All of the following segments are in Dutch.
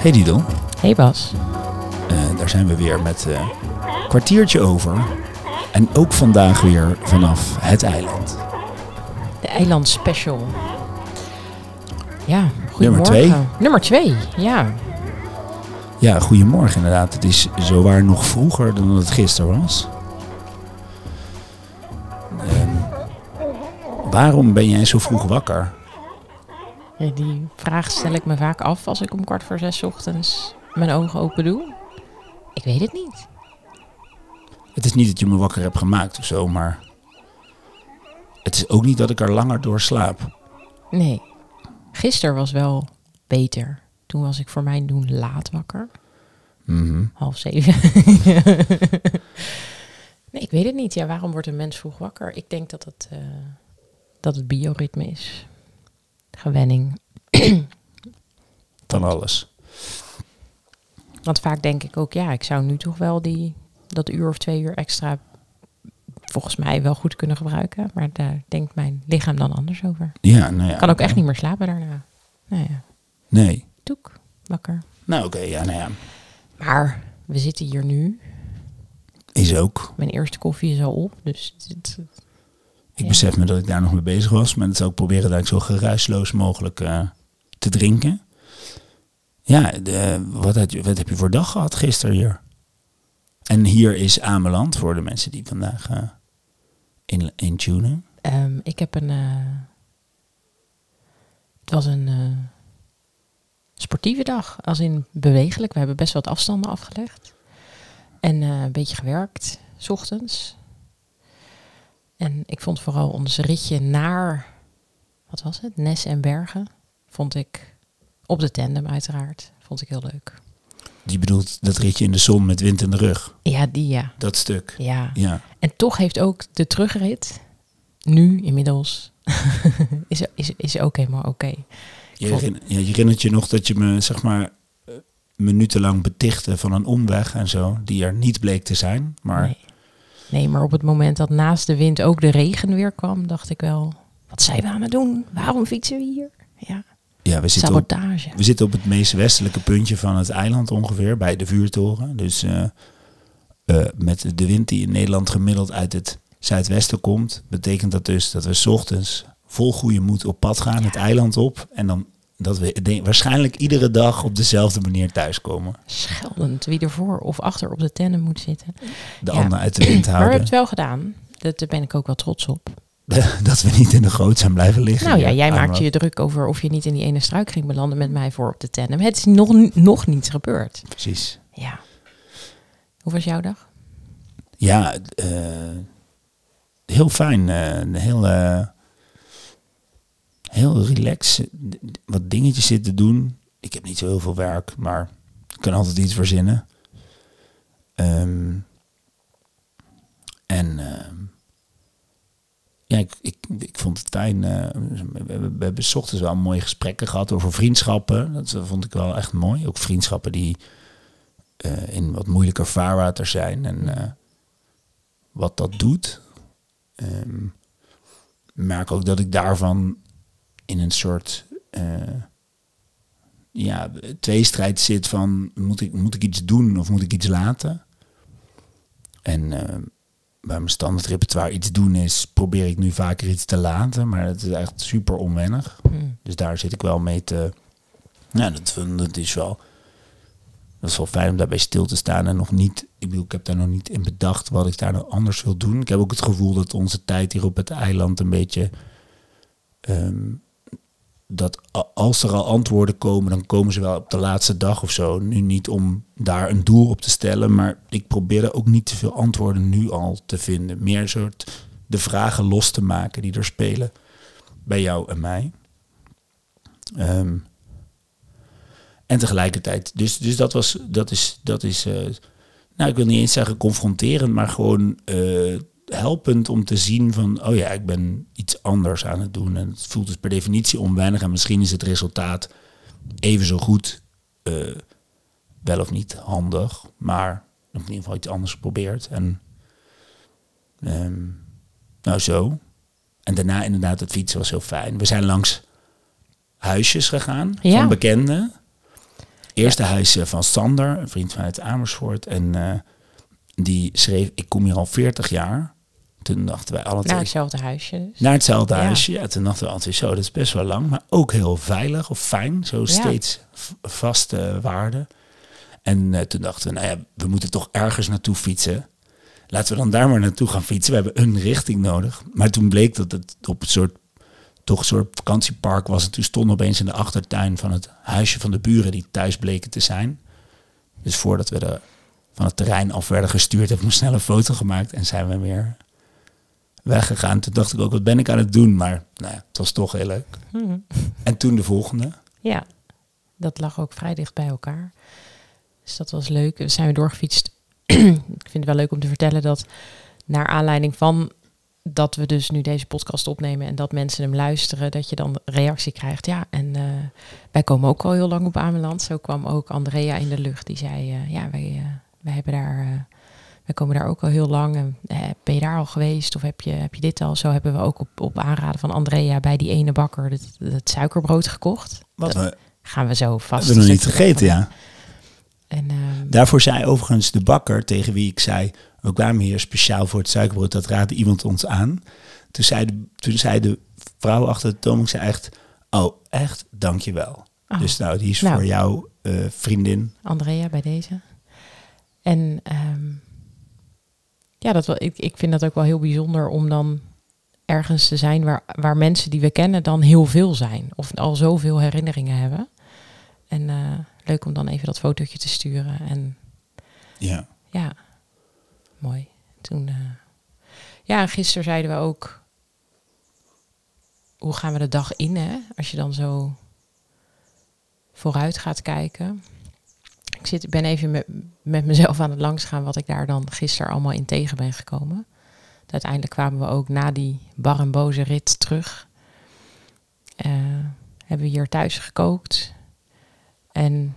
Hey Didel, Hey Bas. Eh, daar zijn we weer met eh, een kwartiertje over. En ook vandaag weer vanaf het eiland. De eiland special. Ja, Nummer twee. Nummer twee, ja. Ja, goedemorgen inderdaad. Het is zowaar nog vroeger dan het gisteren was. Ehm, waarom ben jij zo vroeg wakker? Ja, Die vraag stel ik me vaak af als ik om kwart voor zes ochtends mijn ogen open doe. Ik weet het niet. Het is niet dat je me wakker hebt gemaakt of zo, maar... Het is ook niet dat ik er langer door slaap. Nee. Gisteren was wel beter. Toen was ik voor mijn doen laat wakker. Mhm. Half zeven. nee, ik weet het niet. Ja, waarom wordt een mens vroeg wakker? Ik denk dat het, eh, dat het bioritme is. Gewenning. Van alles. Want vaak denk ik ook, ja, ik zou nu toch wel die, dat uur of twee uur extra volgens mij wel goed kunnen gebruiken. Maar daar denkt mijn lichaam dan anders over. Ja, nou ja. Ik kan ook echt niet meer slapen daarna. Nou ja, Nee. toek, wakker. Nou oké, ja, nou ja. Maar we zitten hier nu. Is ook. Mijn eerste koffie is al op. Dus het, Ik besef me dat ik daar nog mee bezig was. Maar dat zou ik proberen dat ik zo geruisloos mogelijk eh, te drinken. Ja, de, wat, had wat heb je voor dag gehad gisteren hier? En hier is Ameland voor de mensen die vandaag eh in, in tunen. Ehm, ik heb een. eh, het was een sportieve dag, als in bewegelijk. We hebben best wat afstanden afgelegd. En een beetje gewerkt, s ochtends. En ik vond vooral ons ritje naar. Wat was het? Nes en Bergen. Vond ik op de tandem, uiteraard. Vond ik heel leuk. Die bedoelt dat ritje in de zon met wind in de rug. Ja, die ja. Dat stuk. Ja. Ja. En toch heeft ook de terugrit, nu inmiddels, is, is, is ook helemaal oké. Je, herinner- ja, je herinnert je nog dat je me, zeg maar, eh, minutenlang betichtte van een omweg en zo. Die er niet bleek te zijn. Maar Nee. Nee, maar op het moment dat naast de wind ook de regen weer kwam, dacht ik wel, wat zijn we aan het doen? Waarom fietsen we hier? Ja, ja, we zitten op, sabotage. We zitten op het meest westelijke puntje van het eiland ongeveer, bij de vuurtoren. Dus eh, eh, met de wind die in Nederland gemiddeld uit het zuidwesten komt, betekent dat dus dat we 's ochtends vol goede moed op pad gaan, het eiland op. En dan dat we waarschijnlijk iedere dag op dezelfde manier thuiskomen. Scheldend wie er voor of achter op de tandem moet zitten. De Ja. ander uit de wind Maar we hebben houden. het wel gedaan. Dat, daar ben ik ook wel trots op. dat we niet in de goot zijn blijven liggen. Nou ja, jij maakte je druk over of je niet in die ene struik ging belanden met mij voor op de tandem. Het is nog, nog niet gebeurd. Precies. Ja. Hoe was jouw dag? Ja, eh, heel fijn. eh, heel, heel relaxed. Wat dingetjes zitten doen. Ik heb niet zo heel veel werk, maar ik kan altijd iets verzinnen. Ehm, en ehm, ja, ik, ik, ik vond het fijn. eh, we, hebben- ochtends wel mooie gesprekken gehad over vriendschappen. Dat vond ik wel echt mooi. Ook vriendschappen die eh, in wat moeilijker vaarwater zijn. En eh, wat dat doet. Ik merk ook dat ik daarvan in een soort eh, ja, tweestrijd zit van moet ik, moet ik iets doen of moet ik iets laten? En eh, bij mijn standaard repertoire iets doen is, probeer ik nu vaker iets te laten, maar het is echt super onwennig. Hmm. Dus daar zit ik wel mee te. Ja, dat, dat is wel. Dat is wel fijn om daarbij stil te staan en nog niet. Ik bedoel, ik heb daar nog niet in bedacht wat ik daar nou anders wil doen. Ik heb ook het gevoel dat onze tijd hier op het eiland een beetje. ehm, dat als er al antwoorden komen, dan komen ze wel op de laatste dag of zo. Nu niet om daar een doel op te stellen, maar ik probeer er ook niet te veel antwoorden nu al te vinden. Meer soort de vragen los te maken die er spelen bij jou en mij. Ehm, en tegelijkertijd, dus, dus dat was, dat is, dat is eh, nou ik wil niet eens zeggen confronterend, maar gewoon eh, helpend om te zien van, oh ja, ik ben iets anders aan het doen. En het voelt dus per definitie onwennig en misschien is het resultaat even zo goed, eh, wel of niet handig, maar in ieder geval iets anders geprobeerd. En ehm, nou zo. En daarna inderdaad, het fietsen was heel fijn. We zijn langs huisjes gegaan Ja. van bekenden. Eerste huis eh, van Sander, een vriend vanuit Amersfoort. En eh, die schreef, ik kom hier al 40 jaar. Toen dachten wij alle Naar twee, hetzelfde huisje dus. naar hetzelfde Ja. huisje. Ja, toen dachten we altijd zo, dat is best wel lang. Maar ook heel veilig of fijn. Zo steeds vaste waarde. En eh, toen dachten we, nou ja, we moeten toch ergens naartoe fietsen. Laten we dan daar maar naartoe gaan fietsen. We hebben een richting nodig. Maar toen bleek dat het op een soort, toch een soort vakantiepark was. En toen stonden we opeens in de achtertuin van het huisje van de buren die thuis bleken te zijn. Dus voordat we de, van het terrein af werden gestuurd, hebben we een snelle foto gemaakt en zijn we weer weggegaan. Toen dacht ik ook, wat ben ik aan het doen? Maar nou ja, het was toch heel leuk. Mhm. En toen de volgende. Ja, dat lag ook vrij dicht bij elkaar. Dus dat was leuk. We zijn weer doorgefietst. ik vind het wel leuk om te vertellen dat naar aanleiding van dat we dus nu deze podcast opnemen en dat mensen hem luisteren, dat je dan reactie krijgt. Ja, en eh, wij komen ook al heel lang op Ameland. Zo kwam ook Andrea in de lucht. Die zei, eh, ja, wij, eh, wij hebben daar, wij komen daar ook al heel lang. En, eh, ben je daar al geweest of heb je, heb je dit al? Zo hebben we ook op, op aanraden van Andrea bij die ene bakker het, het suikerbrood gekocht. Wat Dat we gaan we zo vast. hebben nog niet gegeten, ja. En, ehm, Daarvoor zei overigens de bakker tegen wie ik zei, we kwamen hier speciaal voor het suikerbrood, dat raadde iemand ons aan. Toen zei de, toen zei de vrouw achter de toonbank, zei echt, oh echt, dankjewel. oh, Dus nou, die is Nou. voor jou eh, vriendin. Andrea bij deze. En ehm, ja, dat wel, ik, ik vind dat ook wel heel bijzonder om dan ergens te zijn waar, waar mensen die we kennen dan heel veel zijn. Of al zoveel herinneringen hebben. En eh, leuk om dan even dat fotootje te sturen. En Ja. Ja, mooi. Toen, eh, ja, en gisteren zeiden we ook, hoe gaan we de dag in, hè? Als je dan zo vooruit gaat kijken. Ik zit, ben even met, met mezelf aan het langsgaan wat ik daar dan gisteren allemaal in tegen ben gekomen. Uiteindelijk kwamen we ook na die bar en boze rit terug. Eh, hebben we hier thuis gekookt. En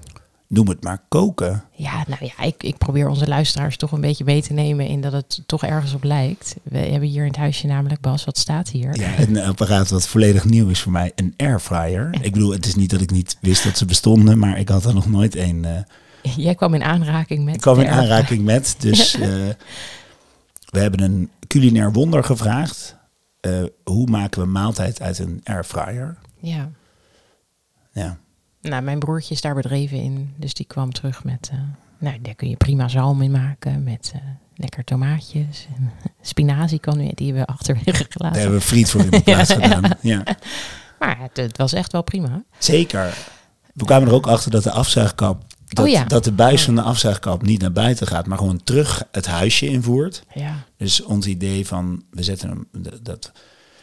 Noem het maar koken. ja, nou ja, ik, ik probeer onze luisteraars toch een beetje mee te nemen in dat het toch ergens op lijkt. We hebben hier in het huisje namelijk, Bas, wat staat hier? Ja, een apparaat wat volledig nieuw is voor mij, een airfryer. Ik bedoel, het is niet dat ik niet wist dat ze bestonden, maar ik had er nog nooit een. eh, Jij kwam in aanraking met. ik kwam in aanraking met, dus eh, we hebben een culinair wonder gevraagd. Eh, hoe maken we maaltijd uit een airfryer? Ja, Ja, nou, mijn broertje is daar bedreven in, dus die kwam terug met. eh, nou, daar kun je prima zalm in maken met lekker tomaatjes. En spinazie kan nu, die hebben we achterwege daar gelaten. hebben we friet voor in de plaats Ja, gedaan. Ja, Maar het, het was echt wel prima. zeker. We kwamen er ook achter dat de afzuigkap, dat, Oh ja. dat de buis van de afzuigkap niet naar buiten gaat, maar gewoon terug het huisje invoert. Ja, Dus ons idee van, we zetten hem, dat, Dus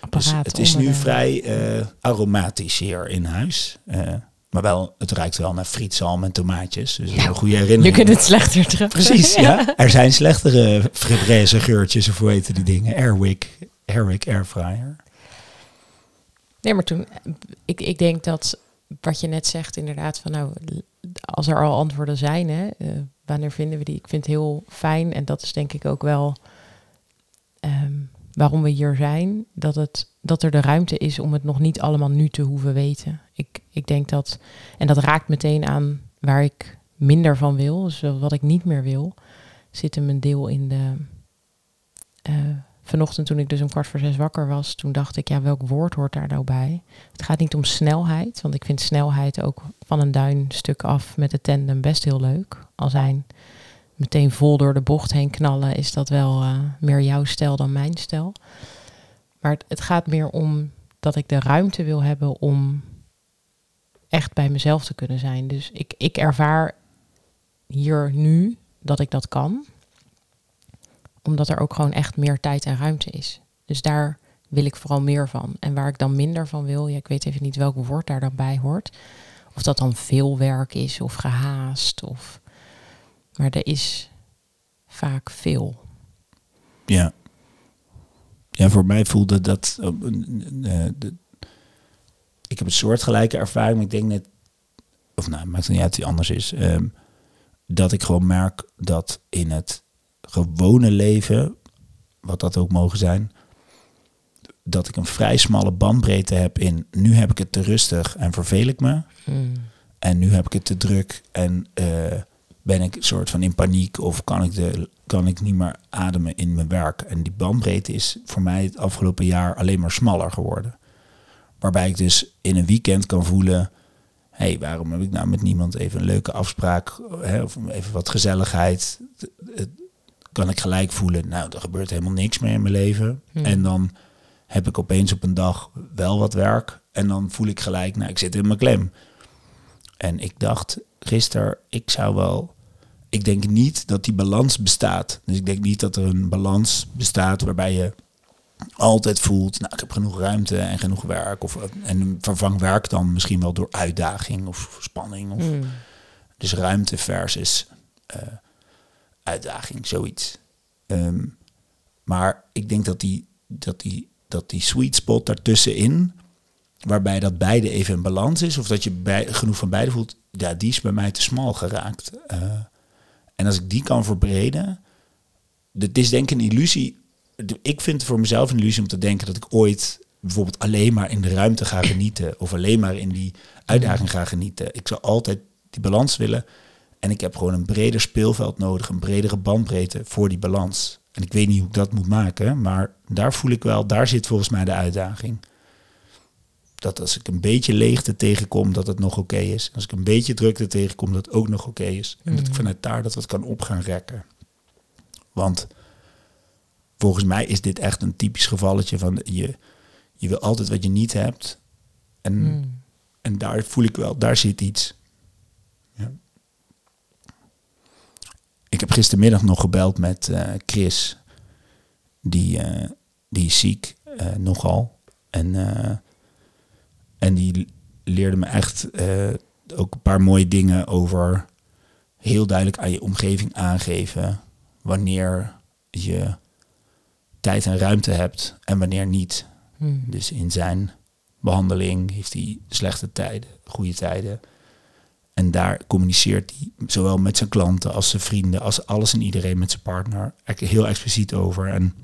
apparaat. het is nu vrij eh, aromatisch hier in huis. Eh, maar wel, het ruikt wel naar friet, zalm en tomaatjes. Dus Ja, een goede Je herinnering. kunt het slechter terug. Precies, ja. Er zijn slechtere fribraise geurtjes, of hoe heten die dingen? Airwick, Airwick Airfryer. Nee, maar toen, ik, ik denk dat wat je net zegt, inderdaad, van nou, als er al antwoorden zijn, hè, eh, wanneer vinden we die? Ik vind het heel fijn en dat is denk ik ook wel ehm, waarom we hier zijn, dat, het, dat er de ruimte is om het nog niet allemaal nu te hoeven weten. Ik, ik denk dat, en dat raakt meteen aan waar ik minder van wil, dus wat ik niet meer wil, zit hem een deel in de. eh, vanochtend toen ik dus om kwart voor zes wakker was, toen dacht ik, ja, welk woord hoort daar nou bij? Het gaat niet om snelheid, want ik vind snelheid ook van een duinstuk af met de tandem best heel leuk. Al zijn meteen vol door de bocht heen knallen, is dat wel eh, meer jouw stijl dan mijn stijl. Maar het, het gaat meer om dat ik de ruimte wil hebben om echt bij mezelf te kunnen zijn. Dus ik, ik ervaar hier nu dat ik dat kan omdat er ook gewoon echt meer tijd en ruimte is. Dus daar wil ik vooral meer van. En waar ik dan minder van wil, ja, ik weet even niet welk woord daar dan bij hoort. Of dat dan veel werk is of gehaast. Of... Maar er is vaak veel. Ja. Ja, voor mij voelde dat... eh, eh, ik heb een soortgelijke ervaring, ik denk net... Of nou, maakt het niet uit die anders is. ehm, dat ik gewoon merk dat in het gewone leven, wat dat ook mogen zijn... dat ik een vrij smalle bandbreedte heb in... nu heb ik het te rustig en verveel ik me. Hmm. En nu heb ik het te druk en eh, ben ik een soort van in paniek of kan ik, de, kan ik niet meer ademen in mijn werk. En die bandbreedte is voor mij het afgelopen jaar alleen maar smaller geworden. Waarbij ik dus in een weekend kan voelen, hé, hey, waarom heb ik nou met niemand even een leuke afspraak hè, of even wat gezelligheid. Kan ik gelijk voelen, nou, er gebeurt helemaal niks meer in mijn leven. Hmm. En dan heb ik opeens op een dag wel wat werk en dan voel ik gelijk, nou, ik zit in mijn klem. En ik dacht gisteren, ik zou wel. Ik denk niet dat die balans bestaat. Dus ik denk niet dat er een balans bestaat waarbij je altijd voelt, nou, ik heb genoeg ruimte en genoeg werk. Of, en vervang werk dan misschien wel door uitdaging of spanning. Of, Hmm. Dus ruimte versus eh, uitdaging, zoiets. Ehm, maar ik denk dat die, dat, die, dat die sweet spot daartussenin, waarbij dat beide even in balans is, of dat je bij, genoeg van beide voelt, ja, die is bij mij te smal geraakt. Eh, en als ik die kan verbreden, het is denk ik een illusie. Ik vind het voor mezelf een illusie om te denken dat ik ooit bijvoorbeeld alleen maar in de ruimte ga genieten, of alleen maar in die uitdaging ga genieten. Ik zou altijd die balans willen. En ik heb gewoon een breder speelveld nodig, een bredere bandbreedte voor die balans. En ik weet niet hoe ik dat moet maken, maar daar voel ik wel, daar zit volgens mij de uitdaging. Dat als ik een beetje leegte tegenkom, dat het nog oké is. Als ik een beetje drukte tegenkom, dat het ook nog oké is. En dat ik Mhm. vanuit daar dat wat kan op gaan rekken. Want volgens mij is dit echt een typisch gevalletje van je, je wil altijd wat je niet hebt. En, Hmm. en daar voel ik wel, daar zit iets. Ja. Ik heb gistermiddag nog gebeld met eh, Chris. Die, eh, die is ziek, eh, nogal. En, en die leerde me echt ook een paar mooie dingen over heel duidelijk aan je omgeving aangeven wanneer je tijd en ruimte hebt en wanneer niet. Hmm. Dus in zijn behandeling heeft hij slechte tijden, goede tijden. En daar communiceert hij zowel met zijn klanten als zijn vrienden, als alles en iedereen met zijn partner heel expliciet over. En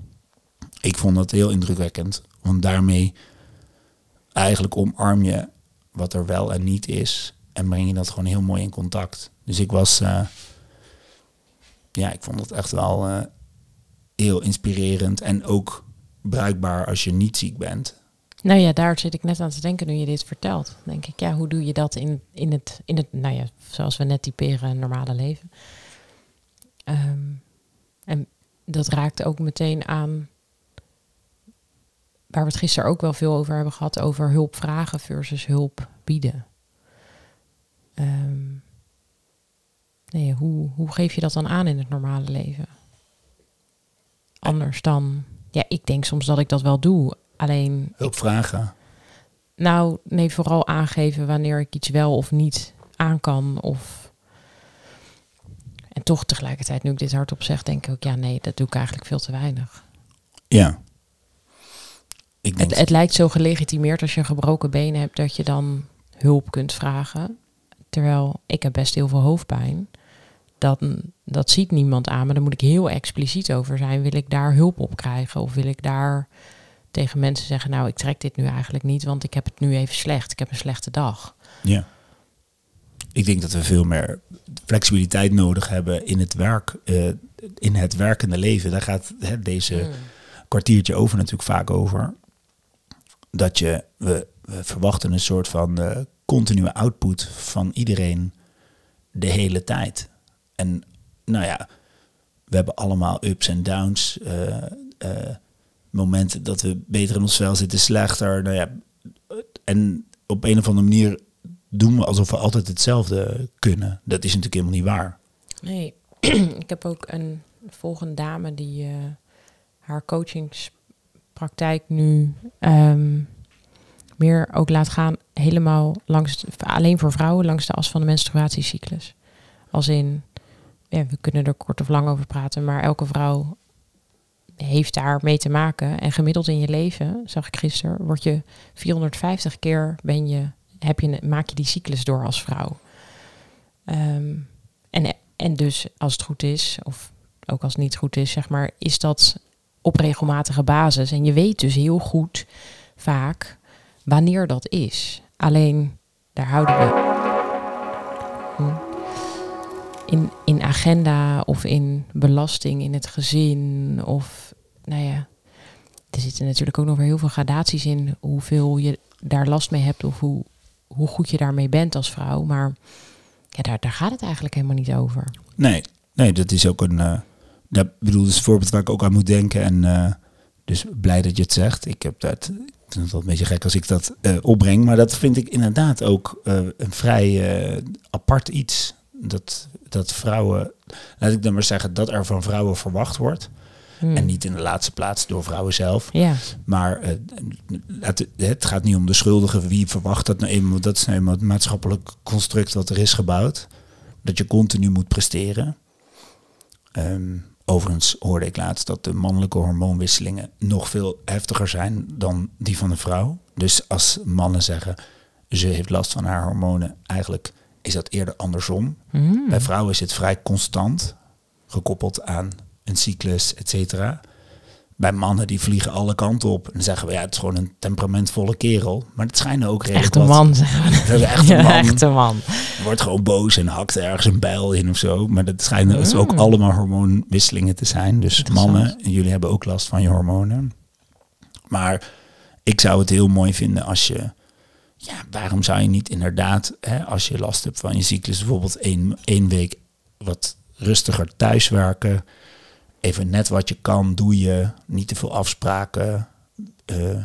ik vond dat heel indrukwekkend, want daarmee eigenlijk omarm je wat er wel en niet is en breng je dat gewoon heel mooi in contact. Dus ik was, eh, ja, ik vond het echt wel eh, heel inspirerend en ook bruikbaar als je niet ziek bent. Nou ja, daar zit ik net aan te denken nu je dit vertelt. Denk ik, ja, hoe doe je dat in, in, het, in het, nou ja, zoals we net typeren, normale leven? Ehm, en dat raakt ook meteen aan waar we het gisteren ook wel veel over hebben gehad, over hulp vragen versus hulp bieden. Ehm, nee, hoe, hoe geef je dat dan aan in het normale leven? Anders dan, ja, ik denk soms dat ik dat wel doe. Alleen Hulp vragen. nou, nee, vooral aangeven wanneer ik iets wel of niet aan kan. Of... En toch tegelijkertijd, nu ik dit hardop zeg, denk ik ook, ja, nee, dat doe ik eigenlijk veel te weinig. Ja. Ik denk, Het, het lijkt zo gelegitimeerd als je een gebroken been hebt, dat je dan hulp kunt vragen. Terwijl ik heb best heel veel hoofdpijn. Dat, dat ziet niemand aan, maar daar moet ik heel expliciet over zijn. Wil ik daar hulp op krijgen? Of wil ik daar tegen mensen zeggen, nou, ik trek dit nu eigenlijk niet, want ik heb het nu even slecht. Ik heb een slechte dag. ja. Ik denk dat we veel meer flexibiliteit nodig hebben in het werk, eh, in het werkende leven. Daar gaat hè, deze kwartiertje over natuurlijk vaak over. Dat je, we, we verwachten een soort van eh, continue output van iedereen de hele tijd. En nou ja, we hebben allemaal ups en downs. eh, momenten dat we beter in ons vel zitten, slechter. Nou ja, en op een of andere manier doen we alsof we altijd hetzelfde kunnen. Dat is natuurlijk helemaal niet waar. Nee, ik heb ook een volgende dame die eh, haar coachingspraktijk nu ehm, meer ook laat gaan helemaal langs, alleen voor vrouwen langs de as van de menstruatiecyclus. Als in, ja, we kunnen er kort of lang over praten, maar elke vrouw heeft daar mee te maken. En gemiddeld in je leven, zag ik gisteren, word je 450 keer ben je, heb je, maak je die cyclus door als vrouw. Ehm, en, en dus als het goed is, of ook als het niet goed is, zeg maar, is dat op regelmatige basis. En je weet dus heel goed vaak wanneer dat is. Alleen daar houden we. In, in agenda of in belasting in het gezin. Of nou ja, er zitten natuurlijk ook nog weer heel veel gradaties in hoeveel je daar last mee hebt of hoe, hoe goed je daarmee bent als vrouw. Maar ja, daar, daar gaat het eigenlijk helemaal niet over. Nee, nee dat is ook een. Uh, dat bedoel, een voorbeeld waar ik ook aan moet denken. En uh, dus blij dat je het zegt. Ik heb dat. Ik vind het wel een beetje gek als ik dat uh, opbreng. Maar dat vind ik inderdaad ook een vrij apart iets. Dat, dat vrouwen. Laat ik dan maar zeggen dat er van vrouwen verwacht wordt. Hmm. En niet in de laatste plaats door vrouwen zelf. Ja. Maar uh, het, het, gaat niet om de schuldigen. Wie verwacht dat nou eenmaal? Dat is nou eenmaal het maatschappelijk construct wat er is gebouwd. Dat je continu moet presteren. Um, overigens hoorde ik laatst dat de mannelijke hormoonwisselingen nog veel heftiger zijn dan die van de vrouw. Dus als mannen zeggen ze heeft last van haar hormonen, eigenlijk is dat eerder andersom. Hmm. Bij vrouwen is het vrij constant, gekoppeld aan een cyclus, et cetera. Bij mannen die vliegen alle kanten op. En dan zeggen we, ja, het is gewoon een temperamentvolle kerel. Maar het schijnen ook redelijk Echt een man, Dat is echt een man. echt een man. Wordt gewoon boos en hakt ergens een bijl in of zo. Maar dat schijnen mm. ook allemaal hormoonwisselingen te zijn. Dus mannen, en jullie hebben ook last van je hormonen. Maar ik zou het heel mooi vinden als je... Ja, waarom zou je niet inderdaad, hè, als je last hebt van je cyclus, bijvoorbeeld één, één week wat rustiger thuiswerken even net wat je kan, doe je. Niet te veel afspraken. Uh,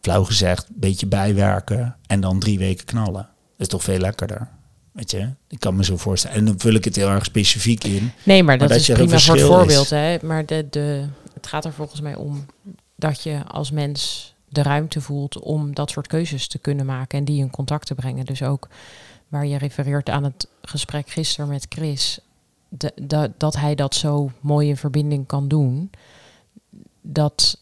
flauw gezegd, beetje bijwerken. En dan drie weken knallen. Dat is toch veel lekkerder. Weet je, ik kan me zo voorstellen. En dan vul ik het heel erg specifiek in. Nee, maar dat, is prima voor het voorbeeld. Hè? Maar de, de, het gaat er volgens mij om dat je als mens de ruimte voelt om dat soort keuzes te kunnen maken en die in contact te brengen. Dus ook waar je refereert aan het gesprek gisteren met Chris de, dat hij dat zo mooi in verbinding kan doen, dat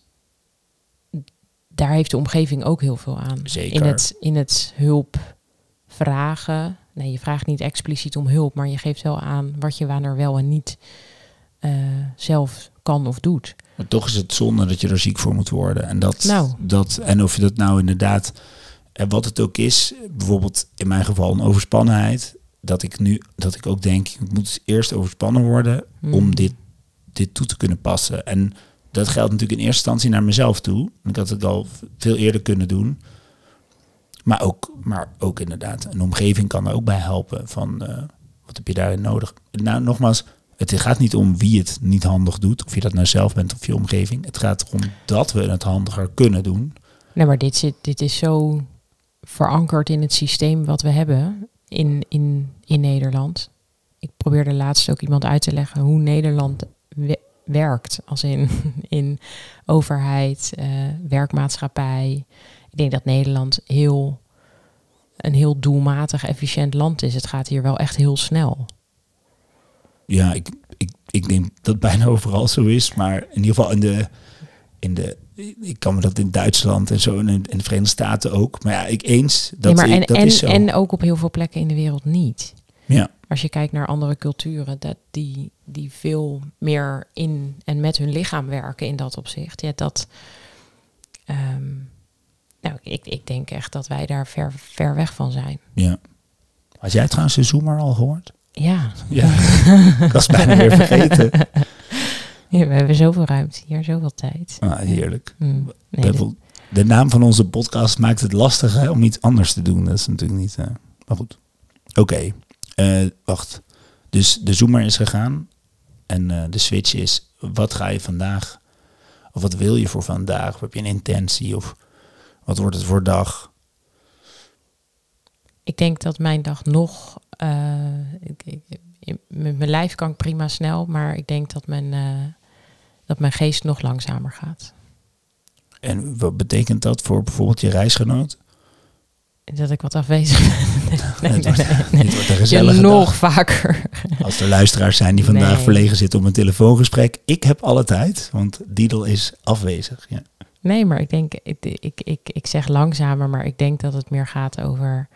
daar heeft de omgeving ook heel veel aan. Zeker. In het, in het hulp vragen. Nee, je vraagt niet expliciet om hulp, maar je geeft wel aan wat je wanneer wel en niet uh, zelf kan of doet. Maar toch is het zonde dat je er ziek voor moet worden. En, dat, nou. dat, en of je dat nou inderdaad, en wat het ook is, bijvoorbeeld in mijn geval een overspannenheid, dat ik nu dat ik ook denk, ik moet eerst overspannen worden om hmm. dit, dit toe te kunnen passen. En dat geldt natuurlijk in eerste instantie naar mezelf toe. Ik had het al veel eerder kunnen doen. Maar ook, maar ook inderdaad, een omgeving kan er ook bij helpen. Van uh, wat heb je daarin nodig? Nou, nogmaals, het gaat niet om wie het niet handig doet. Of je dat nou zelf bent of je omgeving. Het gaat erom dat we het handiger kunnen doen. Nee, maar dit, dit is zo verankerd in het systeem wat we hebben in, in, in Nederland. Ik probeerde laatst ook iemand uit te leggen hoe Nederland werkt. Als in, in overheid, uh, werkmaatschappij. Ik denk dat Nederland heel, een heel doelmatig, efficiënt land is. Het gaat hier wel echt heel snel. Ja, ik, ik, ik denk dat bijna overal zo is. Maar in ieder geval in de, in de ik kan me dat in Duitsland en zo en in, de Verenigde Staten ook. Maar ja, ik eens. Dat, maar en, dat en, is zo. en ook op heel veel plekken in de wereld niet. Ja. Als je kijkt naar andere culturen, dat die, die veel meer in en met hun lichaam werken in dat opzicht. Ja, dat. Ehm, nou, ik, ik denk echt dat wij daar ver, ver weg van zijn. Ja. Had jij trouwens de Zoomer al gehoord? Ja. Ja, ik was bijna weer vergeten. Ja, we hebben zoveel ruimte hier, zoveel tijd. Ah, heerlijk. Mm, de naam van onze podcast maakt het lastig om iets anders te doen. Dat is natuurlijk niet... Uh, maar goed. Oké. Eh, wacht. Dus de zoomer is gegaan. En uh, de switch is... Wat ga je vandaag... Of wat wil je voor vandaag? Of heb je een intentie? Of wat wordt het voor dag? Ik denk dat mijn dag nog... Ik, ik, met mijn lijf kan ik prima snel, maar ik denk dat mijn, dat mijn geest nog langzamer gaat. En wat betekent dat voor bijvoorbeeld je reisgenoot? Dat ik wat afwezig ben. nee, nee, nee, nee, nog vaker. Als er luisteraars zijn die vandaag verlegen zitten om een telefoongesprek. Ik heb alle tijd, want Diedel is afwezig. Ja. Nee, maar ik denk, ik, ik, ik, ik zeg langzamer, maar ik denk dat het meer gaat over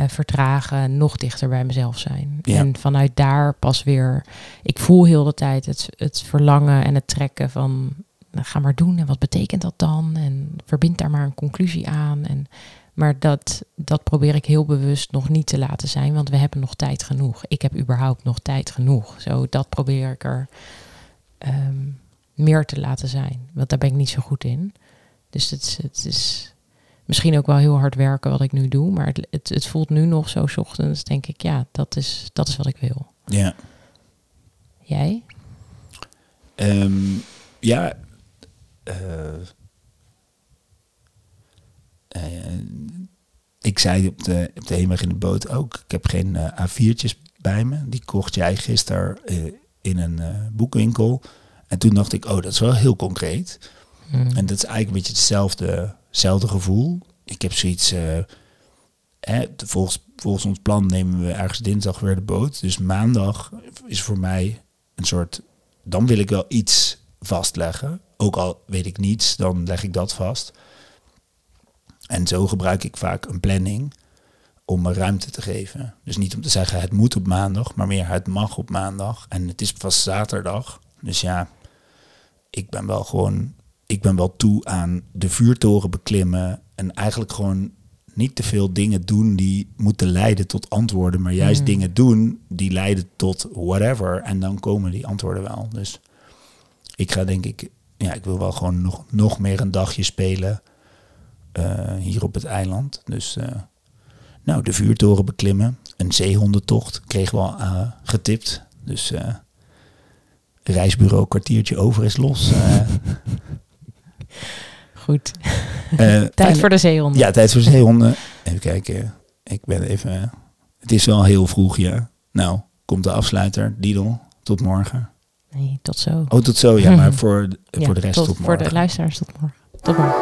uh, vertragen, nog dichter bij mezelf zijn. En vanuit daar pas weer, ik voel heel de tijd het, het verlangen en het trekken van, nou, ga maar doen en wat betekent dat dan? En verbind daar maar een conclusie aan. En Maar dat, dat probeer ik heel bewust nog niet te laten zijn, want we hebben nog tijd genoeg. Ik heb überhaupt nog tijd genoeg. Zo, dat probeer ik er ehm, meer te laten zijn. Want daar ben ik niet zo goed in. Dus het, het is misschien ook wel heel hard werken wat ik nu doe. Maar het, het, het voelt nu nog zo ochtends, denk ik, ja, dat is, dat is wat ik wil. Ja. Jij? Ehm, ja. eh, eh, ik zei op de, op de heenweg in de boot ook, ik heb geen eh, A4'tjes bij me. Die kocht jij gisteren in een boekwinkel. En toen dacht ik, oh, dat is wel heel concreet. Hmm. En dat is eigenlijk een beetje hetzelfde, hetzelfde gevoel. Ik heb zoiets. eh, hè, volgens, volgens ons plan nemen we ergens dinsdag weer de boot. Dus maandag is voor mij een soort. Dan wil ik wel iets vastleggen. Ook al weet ik niets, dan leg ik dat vast. En zo gebruik ik vaak een planning om me ruimte te geven. Dus niet om te zeggen het moet op maandag, maar meer het mag op maandag. En het is pas zaterdag. Dus ja, ik ben wel gewoon, ik ben wel toe aan de vuurtoren beklimmen en eigenlijk gewoon niet te veel dingen doen die moeten leiden tot antwoorden, maar juist Mm. dingen doen die leiden tot whatever en dan komen die antwoorden wel. Dus ik ga denk ik, ja, ik wil wel gewoon nog, nog meer een dagje spelen eh, hier op het eiland. Dus eh, nou, de vuurtoren beklimmen, een zeehondentocht kregen we al eh, getipt. Dus reisbureau kwartiertje over is los. Goed. eh, Tijd voor de zeehonden. Ja, tijd voor zeehonden. Even kijken. Ik ben even... Het is wel heel vroeg, ja. Nou, komt de afsluiter. Didel, tot morgen. Nee, tot zo. Oh, tot zo, ja. Maar voor, Ja, voor de rest tot, Voor morgen. de luisteraars tot morgen. Tot morgen.